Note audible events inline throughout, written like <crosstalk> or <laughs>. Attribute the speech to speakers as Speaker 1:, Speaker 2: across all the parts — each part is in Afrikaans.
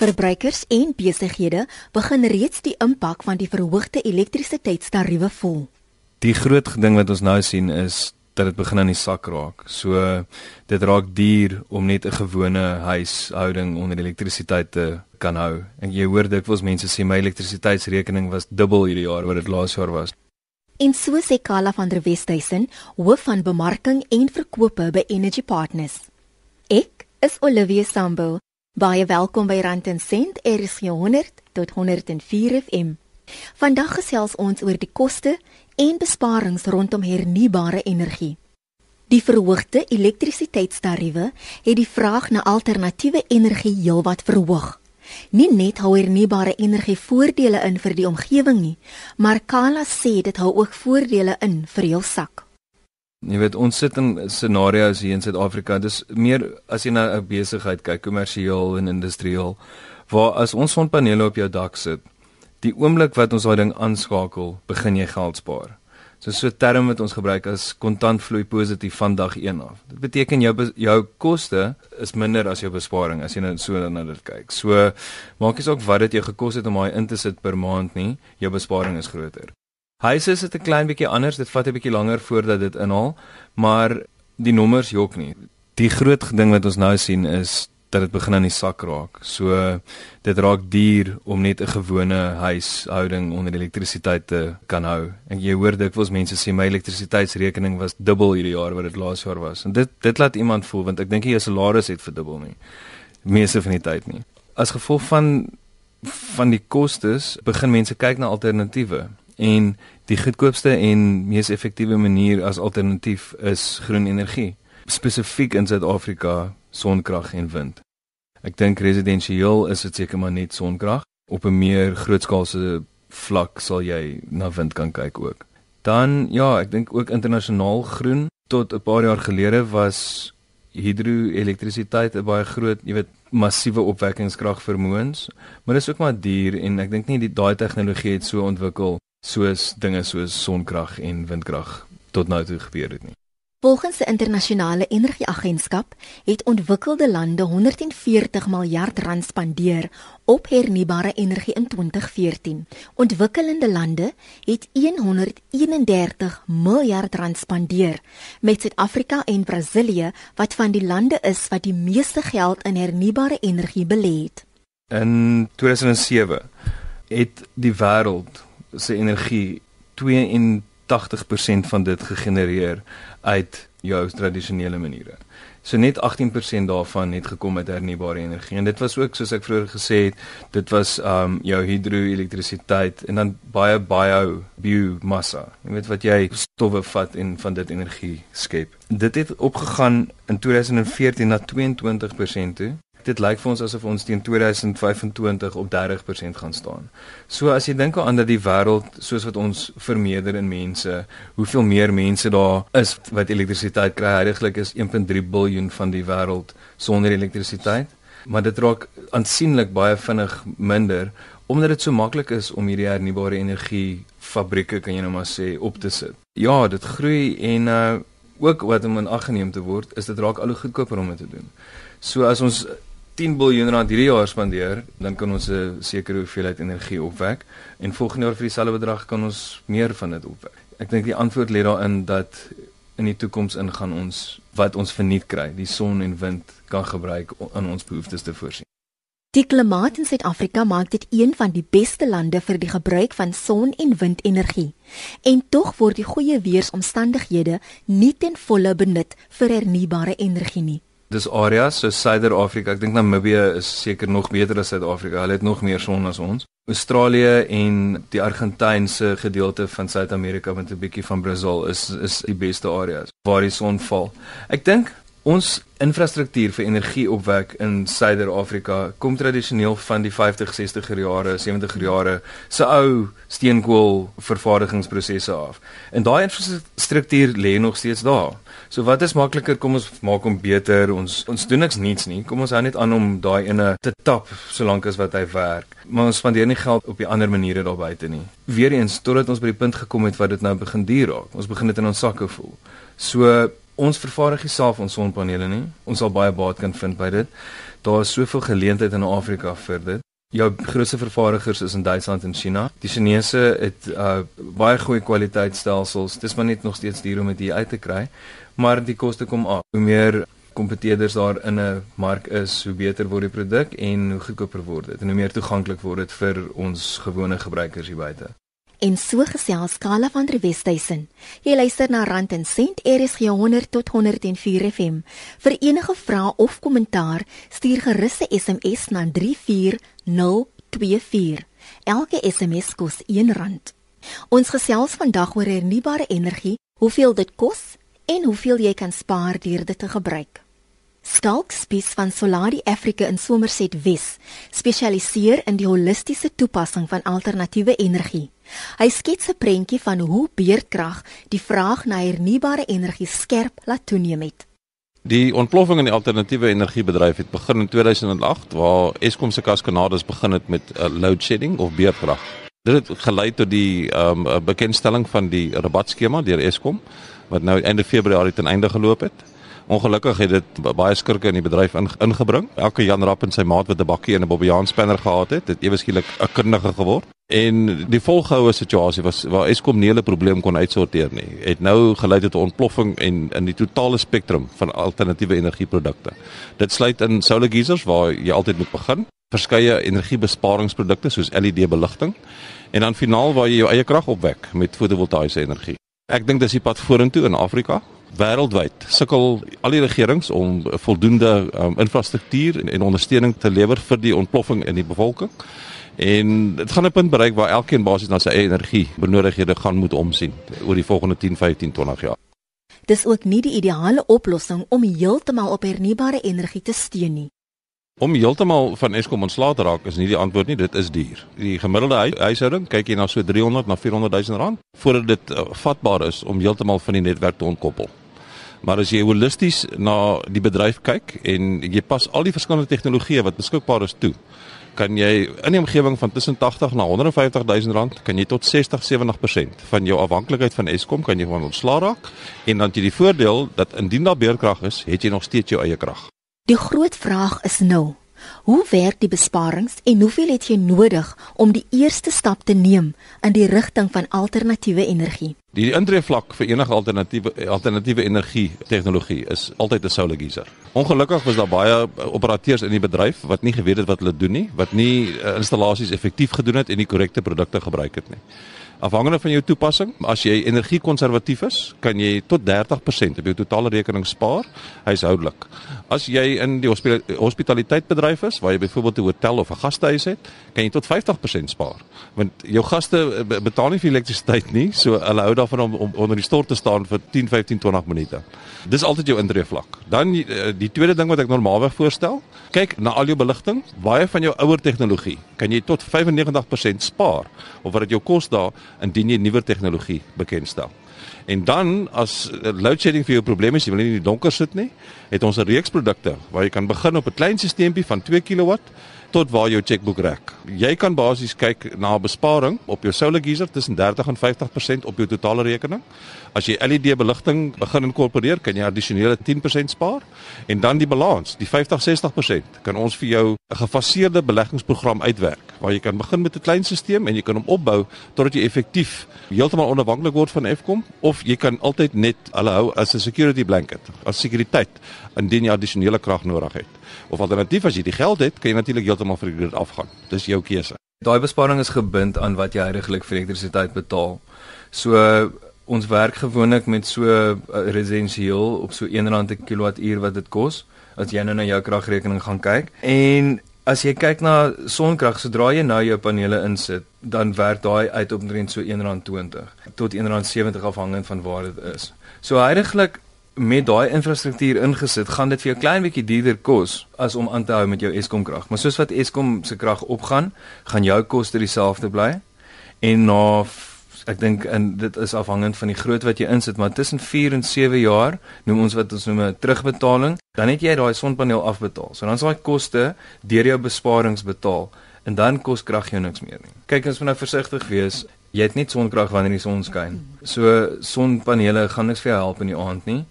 Speaker 1: Verbruikers en besighede begin reeds die impak van die verhoogde elektrisiteitstariewe voel.
Speaker 2: Die groot ding wat ons nou sien is dat dit begin aan die sak raak. So dit raak duur om net 'n gewone huishouding onder elektrisiteit te kan hou. En jy hoor dikwels mense sê my elektrisiteitsrekening was dubbel hierdie jaar wat dit laas jaar was.
Speaker 1: En so sê Kala van der Westhuizen, hoof van bemarking en verkope by Energy Partners. Ek is Olivia Sambo. Baie welkom by Rand en Sent RSG 100 tot 104 FM. Vandag gesels ons oor die koste en besparings rondom hernubare energie. Die verhoogde elektrisiteitstariewe het die vraag na alternatiewe energie heelwat verhoog. Nie net hou hernubare energie voordele in vir die omgewing nie, maar Kala sê dit hou ook voordele in vir jou sak.
Speaker 2: Jy weet ons sit in scenario's hier in Suid-Afrika. Dis meer as jy na 'n besigheid kyk, kommersieel en industrieel, waar as ons sonpanele op jou dak sit, die oomblik wat ons daai ding aanskakel, begin jy geld spaar. So so 'n term wat ons gebruik as kontantvloei positief van dag 1 af. Dit beteken jou jou koste is minder as jou besparing as jy nou so na dit kyk. So maak nie saak wat dit jou gekos het om daai in te sit per maand nie, jou besparing is groter. Huise is dit 'n klein bietjie anders, dit vat 'n bietjie langer voordat dit inhaal, maar die nommers jok nie. Die groot ding wat ons nou sien is dat dit begin aan die sak raak. So dit raak duur om net 'n gewone huishouding onder elektrisiteit te kan hou. En jy hoor dikwels mense sê my elektrisiteitsrekening was dubbel hierdie jaar wat dit laas jaar was. En dit dit laat iemand voel want ek dink jy salaris het verdubbel nie. Meeste van die tyd nie. As gevolg van van die kostes begin mense kyk na alternatiewe en die goedkoopste en mees effektiewe manier as alternatief is groen energie spesifiek in Suid-Afrika sonkrag en wind. Ek dink residensieel is dit seker maar net sonkrag op 'n meer grootskaalse vlak sal jy na wind kan kyk ook. Dan ja, ek dink ook internasionaal groen tot 'n paar jaar gelede was hidroelektrisiteit 'n baie groot, jy weet, massiewe opwekkingskrag vermoëns, maar dit is ook maar duur en ek dink nie die daai tegnologie het so ontwikkel soos dinge soos sonkrag en windkrag tot nou toe gebeur het nie.
Speaker 1: Volgens die internasionale energieagentskap het ontwikkelde lande 140 miljard rand spandeer op hernubare energie in 2014. Ontwikkelende lande het 131 miljard rand spandeer, met Suid-Afrika en Brasilië wat van die lande is wat die meeste geld in hernubare energie belê het.
Speaker 2: In 2007 het die wêreld se energie 82% van dit gegenereer uit jou tradisionele maniere. So net 18% daarvan het gekom uit hernubare energie en dit was ook soos ek vroeër gesê het, dit was um jou hidroelektrisiteit en dan baie bio biomassa. Jy weet wat jy stowwe vat en van dit energie skep. Dit het opgegaan in 2014 na 22% toe Dit lyk vir ons asof ons teen 2025 op 30% gaan staan. So as jy dink aan dat die wêreld soos wat ons vermeerder in mense, hoeveel meer mense daar is wat elektrisiteit kry, heiliglik is 1.3 miljard van die wêreld sonder elektrisiteit, maar dit raak aansienlik baie vinnig minder omdat dit so maklik is om hierdie hernubare energie fabrieke kan jy nou maar sê op te sit. Ja, dit groei en uh ook wat om in ag geneem te word, is dit raak al hoe goedkoper om dit te doen. So as ons 10 miljard rand hierdie jaar spandeer, dan kan ons 'n sekere hoeveelheid energie opwek en volgende jaar vir dieselfde bedrag kan ons meer van dit opwek. Ek dink die antwoord lê daarin dat in die toekoms ingaan ons wat ons verniet kry, die son en wind kan gebruik aan ons behoeftes te voorsien.
Speaker 1: Die klimaat in Suid-Afrika maak dit een van die beste lande vir die gebruik van son- en windenergie. En tog word die goeie weeromstandighede nie ten volle benut vir hernubare energie nie.
Speaker 2: Dis areas so Suider-Afrika. Ek dink Namibië is seker nog beter as Suid-Afrika. Hulle het nog meer son as ons. Australië en die Argentynse gedeelte van Suid-Amerika met 'n bietjie van Brasil is is die beste areas waar die son val. Ek dink ons infrastruktuur vir energieopwek in Suider-Afrika kom tradisioneel van die 50, 60er jare, 70er jare se ou steenkool vervaardigingsprosesse af. En daai infrastruktuur lê nog steeds daar. So wat is makliker kom ons maak hom beter. Ons ons doen niks niets nie. Kom ons hou net aan om daai ene te tap solank as wat hy werk. Maar ons spandeer nie geld op die ander maniere daar buite nie. Weereens totdat ons by die punt gekom het wat dit nou begin duur raak. Ons begin dit in ons sakke voel. So ons vervaardig self ons sonpanele nie. Ons sal baie baat kan vind by dit. Daar is soveel geleenthede in Afrika vir dit. Jou grootste vervaardigers is in Duitsland en China. Die Chinese het uh, baie goeie kwaliteitstelsels. Dis maar net nog steeds duur om dit uit te kry, maar die koste kom af. Hoe meer kompeteerders daar in 'n mark is, hoe beter word die produk en hoe goedkoper word dit en hoe meer toeganklik word dit vir ons gewone gebruikers hier buite.
Speaker 1: En so gesels Kala van der Westhuizen. Jy luister na Rand en Sent RSG 100 tot 104 FM. Vir enige vrae of kommentaar, stuur gerus 'n SMS na 34024. Elke SMS kos R1. Ons gesels vandag oor hernubare energie, hoeveel dit kos en hoeveel jy kan spaar deur dit te gebruik. Skalk Spies van Solari Africa in Somerset Wes spesialiseer in die holistiese toepassing van alternatiewe energie. Hy skets 'n prentjie van hoe beerdkrag die vraag na hernubare energie skerp laat toeneem het.
Speaker 3: Die ontploffing in die alternatiewe energiebedryf het begin in 2008 waar Eskom se kaskanades begin het met uh, load shedding of beerdkrag. Dit het gelei tot die um, bekendstelling van die rabatskema deur Eskom wat nou einde Februarie ten einde geloop het. Ongelukkig het dit baie skurke in die bedryf ingebring. Elke Jan Rapp en sy maat wat 'n bakkie en 'n Bobbejaan spanner gehad het, het ewe skielik 'n kundige geword. En die volgehoue situasie was waar Eskom nie 'n probleem kon uitsorteer nie. Het nou gelei tot 'n ontploffing en in die totale spektrum van alternatiewe energieprodukte. Dit sluit in solar geysers waar jy altyd moet begin, verskeie energiebesparingsprodukte soos LED beligting en dan finaal waar jy jou eie krag opwek met fotovoltaïese energie. Ek dink dis die pad vorentoe in Afrika wêreldwyd sukkel al die regerings om voldoende um, infrastruktuur en, en ondersteuning te lewer vir die ontploffing in die bevolking. En dit gaan 'n punt bereik waar elkeen basies na sy eie energie benodighede gaan moet omsien oor die volgende 10, 15, 20 jaar.
Speaker 1: Dis ook nie die ideale oplossing om heeltemal op hernubare energie te steun nie.
Speaker 3: Om heeltemal van Eskom ontslae te raak is nie die antwoord nie, dit is duur. Die gemiddelde huishouding kyk jy na so 300 na 400 000 rand voordat dit uh, vatbaar is om heeltemal van die netwerk te ontkoppel. Maar as jy holisties na die bedryf kyk en jy pas al die verskillende tegnologieë wat beskikbaar is toe, kan jy in 'n omgewing van tussen 80 na 150 000 rand kan jy tot 60 70% van jou afhanklikheid van Eskom kan jy van ontslaa raak en dan jy die voordeel dat indien daar beerkrag is, het jy nog steeds jou eie krag.
Speaker 1: Die groot vraag is nou, Hoe werk die besparings en hoeveel het jy nodig om die eerste stap te neem in die rigting van alternatiewe energie?
Speaker 3: Die intreevlak vir enige alternatiewe alternatiewe energie tegnologie is altyd 'n solar geyser. Ongelukkig was daar baie operateurs in die bedryf wat nie geweet het wat hulle doen nie, wat nie uh, installasies effektief gedoen het en nie korrekte produkte gebruik het nie. Afhangende van jou toepassing, as jy energiekonservatief is, kan jy tot 30% op jou totale rekening spaar huishoudelik. As jy in die hospitaliteit is, waar jy byvoorbeeld 'n hotel of 'n gastehuis het, kan jy tot 50% spaar. Want jou gaste betaal nie vir elektrisiteit nie, so hulle hou daarvan om, om onder die stort te staan vir 10, 15, 20 minute. Dis altyd jou intreevlak. Dan die, eh, die tweede ding wat ek normaalweg voorstel, kyk na al jou beligting, baie van jou ouer tegnologie kan jy tot 95% spaar of wat dit jou kos daar indien jy nuwe tegnologie bekendstel. En dan as load shedding vir jou probleem is, jy wil nie in die donker sit nie, het ons 'n reeks produkte waar jy kan begin op 'n klein stelseltjie van 2 kW tot waar jou chequeboek rek. Jy kan basies kyk na 'n besparing op jou solar geyser tussen 30 en 50% op jou totale rekening. As jy LED beligting begin inkorporeer, kan jy addisionele 10% spaar en dan die balans, die 50-60%, kan ons vir jou 'n gefaseerde beleggingsprogram uitwerk waar jy kan begin met 'n klein stelsel en jy kan hom opbou totdat jy effektief heeltemal onafhanklik word van Eskom of jy kan altyd net hulle hou as 'n security blanket, as sekuriteit indien jy addisionele krag nodig het. Of alternatief as jy die geld het, kan jy natuurlik heeltemal vir dit afgaan. Dis jou keuse.
Speaker 2: Daai besparing is gebind aan wat jy heiliglik vir elektrisiteit betaal. So ons werk gewoonlik met so uh, residensieel op so R1 per kilowattuur wat dit kos as jy nou na jou kragrekening gaan kyk. En as jy kyk na sonkrag, sodra jy nou jou panele insit, dan werk daai uit omtrent so R1.20 tot R1.70 afhangend van waar dit is. So heiliglik met daai infrastruktuur ingesit, gaan dit vir jou klein bietjie duurder kos as om aan te hou met jou Eskom krag. Maar soos wat Eskom se krag opgaan, gaan jou koste dieselfde bly. En na ek dink en dit is afhangend van die groot wat jy insit, maar tussen 4 en 7 jaar noem ons wat ons noem 'n terugbetaling, dan het jy daai sonpaneel afbetaal. So dan is daai koste deur jou besparings betaal en dan kos krag jou niks meer nie. Kyk ons moet nou versigtig wees. Jy het net sonkrag wanneer die son skyn. So sonpanele gaan niks vir jou help in die aand nie.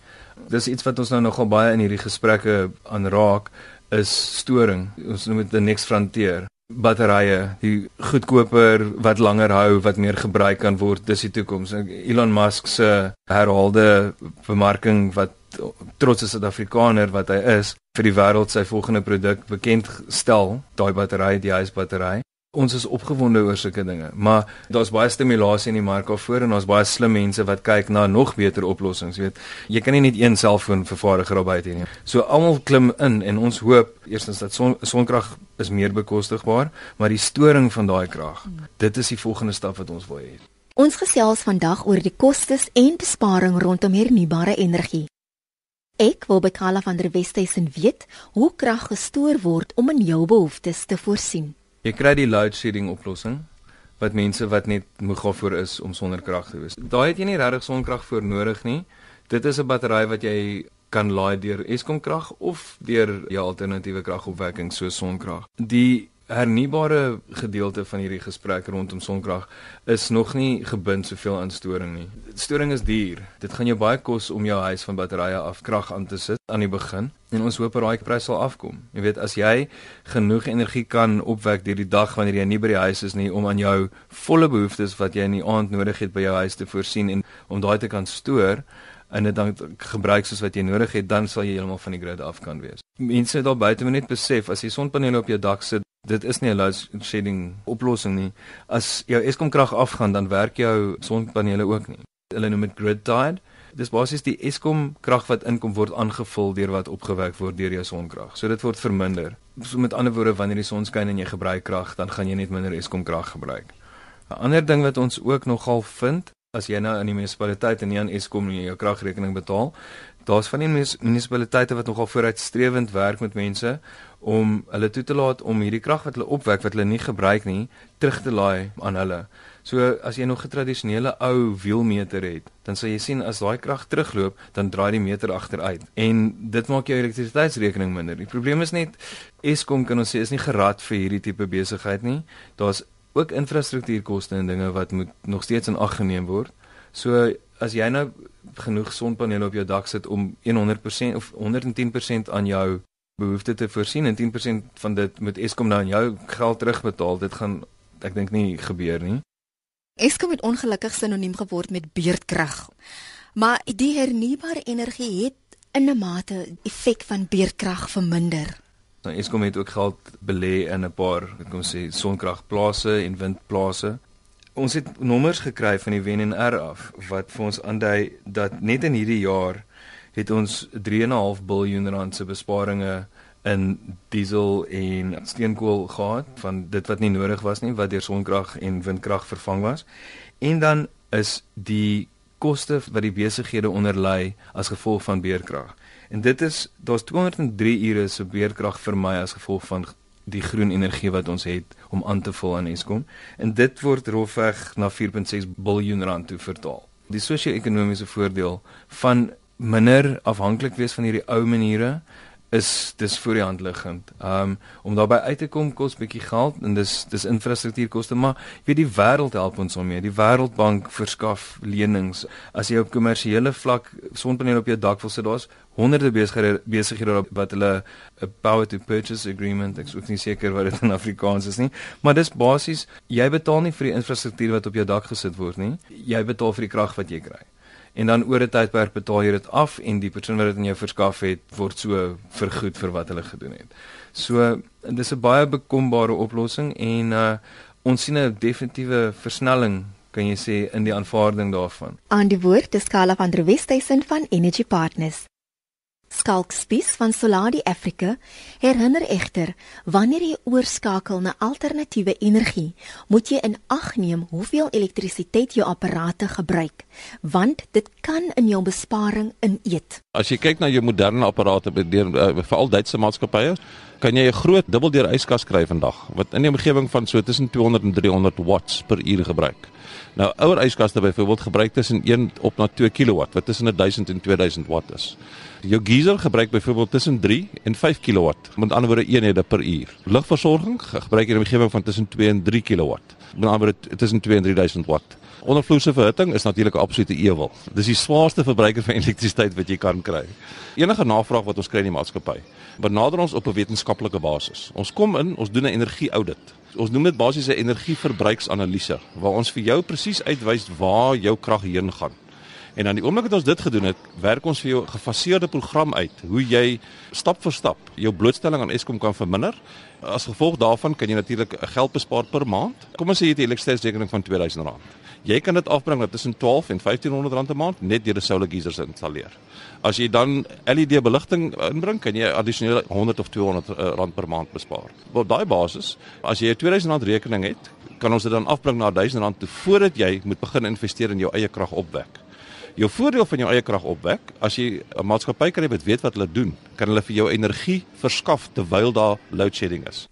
Speaker 2: Dis iets wat ons nou nogal baie in hierdie gesprekke aanraak is storing. Ons noem dit the next frontier. Batterye, die goedkoper wat langer hou, wat meer gebruik kan word, dis die toekoms. Elon Musk se herhaalde bemarking wat trots 'n Suid-Afrikaner wat hy is, vir die wêreld sy volgende produk bekend stel, daai battery, die huisbattery. Ons is opgewonde oor sulke dinge, maar daar's baie stimulasie in die mark alvoor en ons baie slim mense wat kyk na nog beter oplossings, weet. Jy kan nie net een selfoon vervaardiger op buite nie. So almal klim in en ons hoop eerstens dat son, sonkrag is meer bekostigbaar, maar die storing van daai krag, dit is die volgende stap wat ons wil hê.
Speaker 1: Ons gesels vandag oor die kostes en besparing rondom hernubare energie. Ek wil by Kala van der Westhuizen weet hoe krag gestoor word om in jou behoeftes te voorsien.
Speaker 2: Jy kry die load shedding oplossing wat mense wat net moeg daarvoor is om sonder krag te wees. Daai het jy nie regtig sonkrag voor nodig nie. Dit is 'n battery wat jy kan laai deur Eskom krag of deur jou alternatiewe kragopwekking soos sonkrag. Die hernubare gedeelte van hierdie gesprek rondom sonkrag is nog nie gebind soveel aan storing nie. Storing is duur. Dit gaan jou baie kos om jou huis van batterye af krag aan te sit aan die begin en ons hoop dat daai prys sal afkom. Jy weet as jy genoeg energie kan opwek deur die dag wanneer jy nie by die huis is nie om aan jou volle behoeftes wat jy in die aand nodig het by jou huis te voorsien en om daai te kan stoor en dit dan gebruik soos wat jy nodig het, dan sal jy heeltemal van die grid af kan wees. Mense daar buite moet net besef as jy sonpanele op jou dak sit, dit is nie 'n load shedding oplossing nie. As jou Eskom krag afgaan, dan werk jou sonpanele ook nie. Hulle noem dit grid tied. Dis basies die Eskom krag wat inkom word aangevul deur wat opgewek word deur jou sonkrag. So dit word verminder. So met ander woorde, wanneer die son skyn en jy gebruik krag, dan gaan jy net minder Eskom krag gebruik. 'n Ander ding wat ons ook nogal vind, as jy nou in die munisipaliteit en nie aan Eskom nie jou kragrekening betaal, daar's van die munisipaliteite wat nogal vooruitstrewend werk met mense om hulle toe te laat om hierdie krag wat hulle opwek wat hulle nie gebruik nie, terug te laai aan hulle. So as jy nog 'n tradisionele ou wielmeter het, dan sal jy sien as daai krag terugloop, dan draai die meter agteruit en dit maak jou elektrisiteitsrekening minder. Die probleem is net Eskom kan ons sê is nie gerad vir hierdie tipe besigheid nie. Daar's ook infrastruktuurkoste en dinge wat moet nog steeds in ag geneem word. So as jy nou genoeg sonpanele op jou dak sit om 100% of 110% aan jou behoeftes te voorsien en 10% van dit moet Eskom nou aan jou geld terugbetaal, dit gaan ek dink nie gebeur nie.
Speaker 1: Eskom het ongelukkig sinoniem geword met beurtkrag. Maar die hernubare energie het in 'n mate effek van beurtkrag verminder.
Speaker 2: Nou Eskom het ook geld belê in 'n paar, ek kon sê sonkragplase en windplase. Ons het nommers gekry van die WNR af wat vir ons aandui dat net in hierdie jaar het ons 3.5 miljard rand se besparinge in diesel en steenkool gehad van dit wat nie nodig was nie wat deur sonkrag en windkrag vervang was. En dan is die koste wat die besighede onderlei as gevolg van beerkrag. En dit is daar's 203 ure se beerkrag vir my as gevolg van die groen energie wat ons het om aan te vul aan Eskom en dit word rofweg na 4.6 miljard rand toe vertaal. Die sosio-ekonomiese voordeel van minder afhanklik wees van hierdie ou maniere is dis voor die hand liggend. Um om daarbey uit te kom kos bietjie geld en dis dis infrastruktuurkoste, maar jy weet die wêreld help ons daarmee. Die Wêreldbank verskaf lenings. As jy op kommersiële vlak sonpanele op jou dak wil sit, daar's honderde besighede besighede wat hulle 'n power to purchase agreement, ek is nie seker wat dit in Afrikaans is nie, maar dis basies jy betaal nie vir die infrastruktuur wat op jou dak gesit word nie. Jy betaal vir die krag wat jy kry en dan oor 'n tydperk betaal jy dit af en die persoon wat dit aan jou verskaf het word so vergoed vir wat hulle gedoen het. So dis 'n baie bekombare oplossing en uh, ons sien 'n definitiewe versnelling kan jy sê in die aanvaarding daarvan.
Speaker 1: Aan die woord te skala van der Westhuizen van Energy Partners. Skalk Spies van Soladi Africa herinner egter wanneer jy oorskakel na alternatiewe energie, moet jy in ag neem hoeveel elektrisiteit jou apparate gebruik, want dit kan in jou besparing ineet.
Speaker 3: As jy kyk na jou moderne apparate deur uh, veral Duitse maatskappye, kan jy 'n groot dubbeldeur yskas kry vandag wat in die omgewing van so tussen 200 en 300 watts per uur gebruik. Nou ouer yskaste byvoorbeeld gebruik tussen 1 op na 2 kW wat tussen 1000 en 2000 watt is. Jou geyser gebruik byvoorbeeld tussen 3 en 5 kW, met ander woorde eenhede per uur. Lugversorging gebruik in 'n omgewing van tussen 2 en 3 kW, met ander woorde tussen 2 en 3000 watt. Ondervloerse verhitting is natuurlik 'n absolute ewel. Dis die swaarste verbruiker van <laughs> elektrisiteit wat jy kan kry. Enige navraag wat ons kry in die maatskappy, benader ons op 'n wetenskaplike basis. Ons kom in, ons doen 'n energie-audit. Ons noem dit basies 'n energieverbruiksanalise waar ons vir jou presies uitwys waar jou krag heen gaan. En aan die oomblik wat ons dit gedoen het, werk ons vir jou 'n gefaseerde program uit hoe jy stap vir stap jou blootstelling aan Eskom kan verminder. As gevolg daarvan kan jy natuurlik geld bespaar per maand. Kom ons sê jy het 'n elektrisiteitsrekening van R2000. Jy kan dit afbring met tussen 12 en R1500 'n maand net deur die solar geysers te installeer. As jy dan LED beligting inbring, kan jy addisionele 100 of 200 uh, rand per maand bespaar. Op daai basis, as jy 'n R2000 rekening het, kan ons dit dan afbring na R1000 toe voordat jy moet begin investeer in jou eie kragopwek. Jou voordeel van jou eie kragopwek, as jy 'n maatskappy hê wat weet wat hulle doen, kan hulle vir jou energie verskaf terwyl daar load shedding is.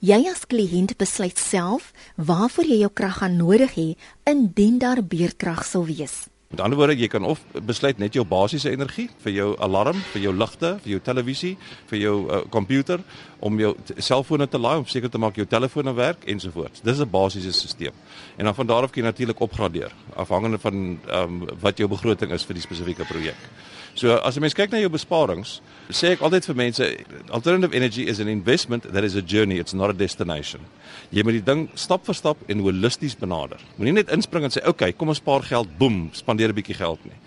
Speaker 1: Jy as kliënt besluit self waarvoor jy jou krag gaan nodig hê indien daar beurtkrag sou wees.
Speaker 3: Met ander woorde, jy kan of besluit net jou basiese energie vir jou alarm, vir jou ligte, vir jou televisie, vir jou komputer uh, om jou selfone te laai om seker te maak jou telefoon werk ensovoorts. Dis 'n basiese stelsel. En dan van daar af kan jy natuurlik opgradeer afhangende van ehm um, wat jou begroting is vir die spesifieke projek. So as jy mens kyk na jou besparings, sê ek altyd vir mense alternative energy is an investment that is a journey, it's not a destination. Jy moet die ding stap vir stap en holisties benader. Moenie net inspring en sê, "Oké, okay, kom ons spaar geld, boem, spandeer 'n bietjie geld nie."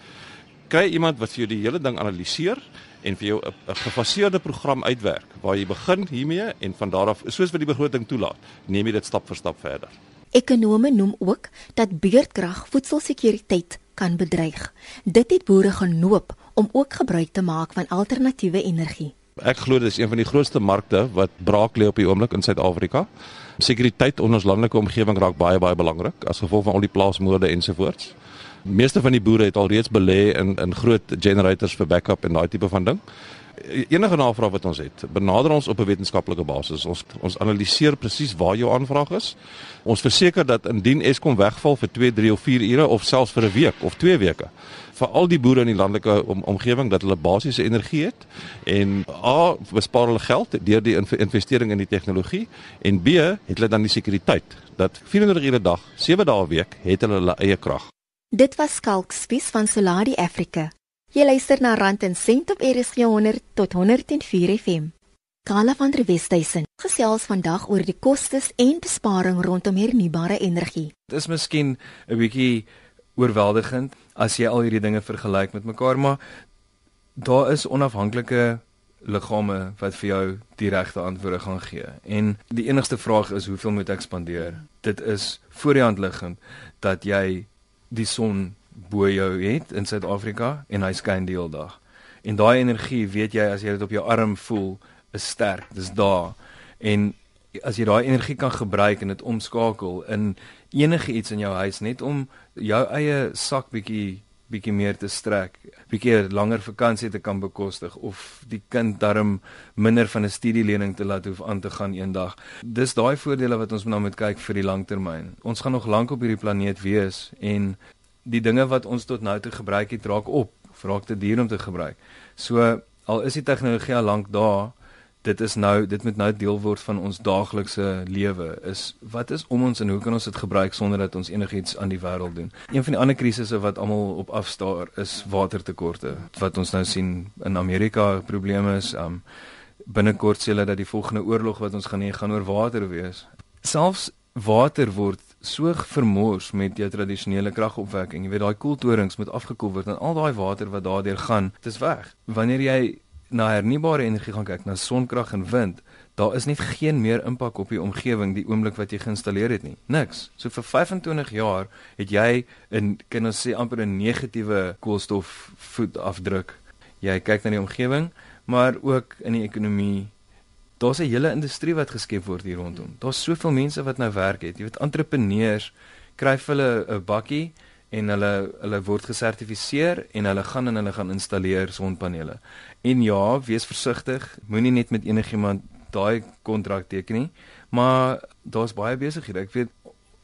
Speaker 3: Kry iemand wat vir jou die hele ding analiseer en vir jou 'n gefaseerde program uitwerk waar jy begin hiermee en van daar af soos wat die begroting toelaat, neem jy dit stap vir stap verder.
Speaker 1: Ekonome noem ook dat beurtkrag voedselsekuriteit kan bedreig. Dit het boere genoop om ook gebruik te maak van alternatiewe energie.
Speaker 3: Ek glo dit is een van die grootste markte wat braak lê op die oomblik in Suid-Afrika. Sekuriteit in ons landelike omgewing raak baie baie belangrik as gevolg van al die plaasmoorde ensovoorts. Meeste van die boere het alreeds belê in in groot generators vir backup en daai tipe van ding. Enige navraag wat ons het, benader ons op 'n wetenskaplike basis. Ons ons analiseer presies waar jou aanvraag is. Ons verseker dat indien Eskom wegval vir 2, 3 of 4 ure of selfs vir 'n week of 2 weke, vir al die boere in die landelike om, omgewing dat hulle basiese energie het en A bespaar hulle geld deur die investering in die tegnologie en B het hulle dan die sekuriteit dat 24 ure 'n dag, 7 dae 'n week het hulle hulle eie krag.
Speaker 1: Dit was Skalk Spies van Soladi Africa. Jy luister na Rand en Sent op RSG 100 tot 104 FM. Kala van der Westhuizen gesels vandag oor die kostes en besparing rondom hernubare energie.
Speaker 2: Dit is miskien 'n bietjie oorweldigend as jy al hierdie dinge vergelyk met mekaar, maar daar is onafhanklike liggame wat vir jou die regte antwoorde gaan gee. En die enigste vraag is hoeveel moet ek spandeer? Dit is voor die hand liggend dat jy die son bo jou het in Suid-Afrika en hy skyn die hele dag. En daai energie, weet jy, as jy dit op jou arm voel, is sterk. Dis daar. En as jy daai energie kan gebruik en dit omskakel in enige iets in jou huis net om jou eie sak bietjie bietjie meer te strek, bietjie langer vakansie te kan bekostig of die kind darm minder van 'n studielening te laat hoef aan te gaan eendag. Dis daai voordele wat ons nou moet kyk vir die langtermyn. Ons gaan nog lank op hierdie planeet wees en die dinge wat ons tot nou toe gebruik het raak op, raak te duur om te gebruik. So al is die tegnologie al lank daar, dit is nou dit moet nou deel word van ons daaglikse lewe. Is wat is om ons en hoe kan ons dit gebruik sonder dat ons enigiets aan die wêreld doen? Een van die ander krisisse wat almal op afstaar is watertekorte. Wat ons nou sien in Amerika probleme is, um binnekort sê hulle dat die volgende oorlog wat ons gaan hê gaan oor water wees. Selfs water word so vermors met jou tradisionele kragopwekking. Jy weet daai koeltorings moet afgekoel word en al daai water wat daardeur gaan, dit is weg. Wanneer jy na hernubare energie gaan kyk, na sonkrag en wind, daar is net geen meer impak op die omgewing die oomblik wat jy geïnstalleer het nie. Niks. So vir 25 jaar het jy in kan ons sê amper 'n negatiewe koolstofvoetafdruk. Jy kyk na die omgewing, maar ook in die ekonomie daar's 'n hele industrie wat geskep word hier rondom. Daar's soveel mense wat nou werk het. Jy weet entrepreneurs kry hulle 'n bakkie en hulle hulle word gesertifiseer en hulle gaan en hulle gaan installeer sonpanele. En ja, wees versigtig, moenie net met enigiemand daai kontrak teken nie, maar daar's baie besighede. Ek weet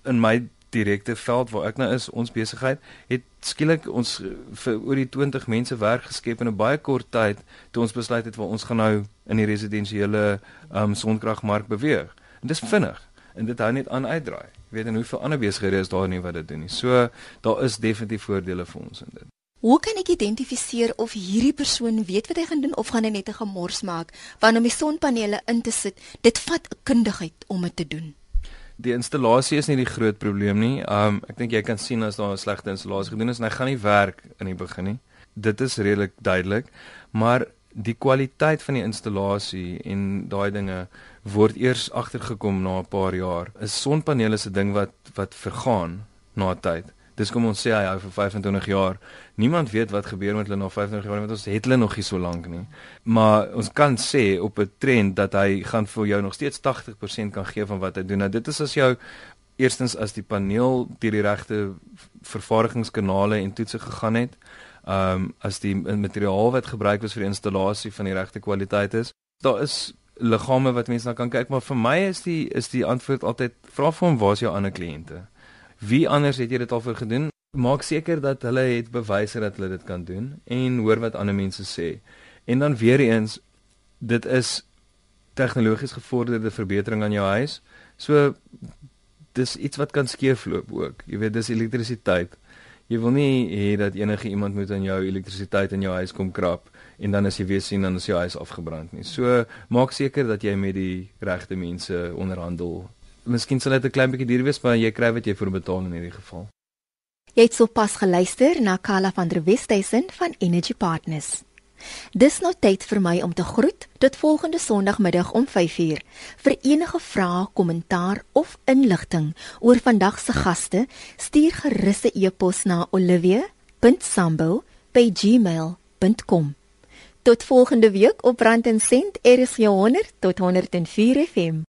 Speaker 2: in my direkte veld waar ek nou is, ons besigheid, het skielik ons vir oor die 20 mense werk geskep in 'n baie kort tyd toe ons besluit het waar ons gaan nou in die residensiële um sonkragmark beweeg. En dis vinnig en dit hou net aan uitdraai. Jy weet en hoeveel ander besighede is daar nie wat dit doen nie. So daar is definitief voordele vir ons in dit.
Speaker 1: Hoe kan ek identifiseer of hierdie persoon weet wat hy gaan doen of gaan hy net 'n gemors maak wanneer om die sonpanele in te sit? Dit vat kundigheid om dit te doen
Speaker 2: die installasie is nie die groot probleem nie. Um ek dink jy kan sien as daar 'n slegte installasie gedoen is en hy gaan nie werk in die begin nie. Dit is redelik duidelik, maar die kwaliteit van die installasie en daai dinge word eers agtergekom na 'n paar jaar. 'n Sonpaneel is 'n ding wat wat vergaan na tyd. Dis kom ons sê hy hou vir 25 jaar. Niemand weet wat gebeur met hulle na 25 jaar want ons het hulle nog nie so lank nie. Maar ons kan sê op 'n trend dat hy gaan vir jou nog steeds 80% kan gee van wat hy doen. Nou dit is as jou eerstens as die paneel deur die regte vervaardigingskanale en toetse gegaan het. Ehm um, as die materiaal wat gebruik is vir die installasie van die regte kwaliteit is. Daar is liggame wat mense na kan kyk, maar vir my is die is die antwoord altyd vra vir hom waar is jou ander kliënte? Wie anders het jy dit al vir gedoen? Maak seker dat hulle het bewyse dat hulle dit kan doen en hoor wat ander mense sê. En dan weer eens dit is tegnologies gevorderde verbetering aan jou huis. So dis iets wat kan skeefloop ook. Jy weet dis elektrisiteit. Jy wil nie hê dat enige iemand moet aan jou elektrisiteit in jou huis kom krap en dan as jy weer sien dan is jou huis afgebrand nie. So maak seker dat jy met die regte mense onderhandel miskien sal dit 'n klein bietjie duur wees, maar jy kry wat jy vir betaal in hierdie geval.
Speaker 1: Jy het sopas geluister na Kala van der Westhuizen van Energy Partners. Dis nou tyd vir my om te groet tot volgende Sondagmiddag om 5uur. Vir enige vrae, kommentaar of inligting oor vandag se gaste, stuur gerus 'n e-pos na olivia.sambo@gmail.com. Tot volgende week op Rand en Sent, RSG 100 tot 104 FM.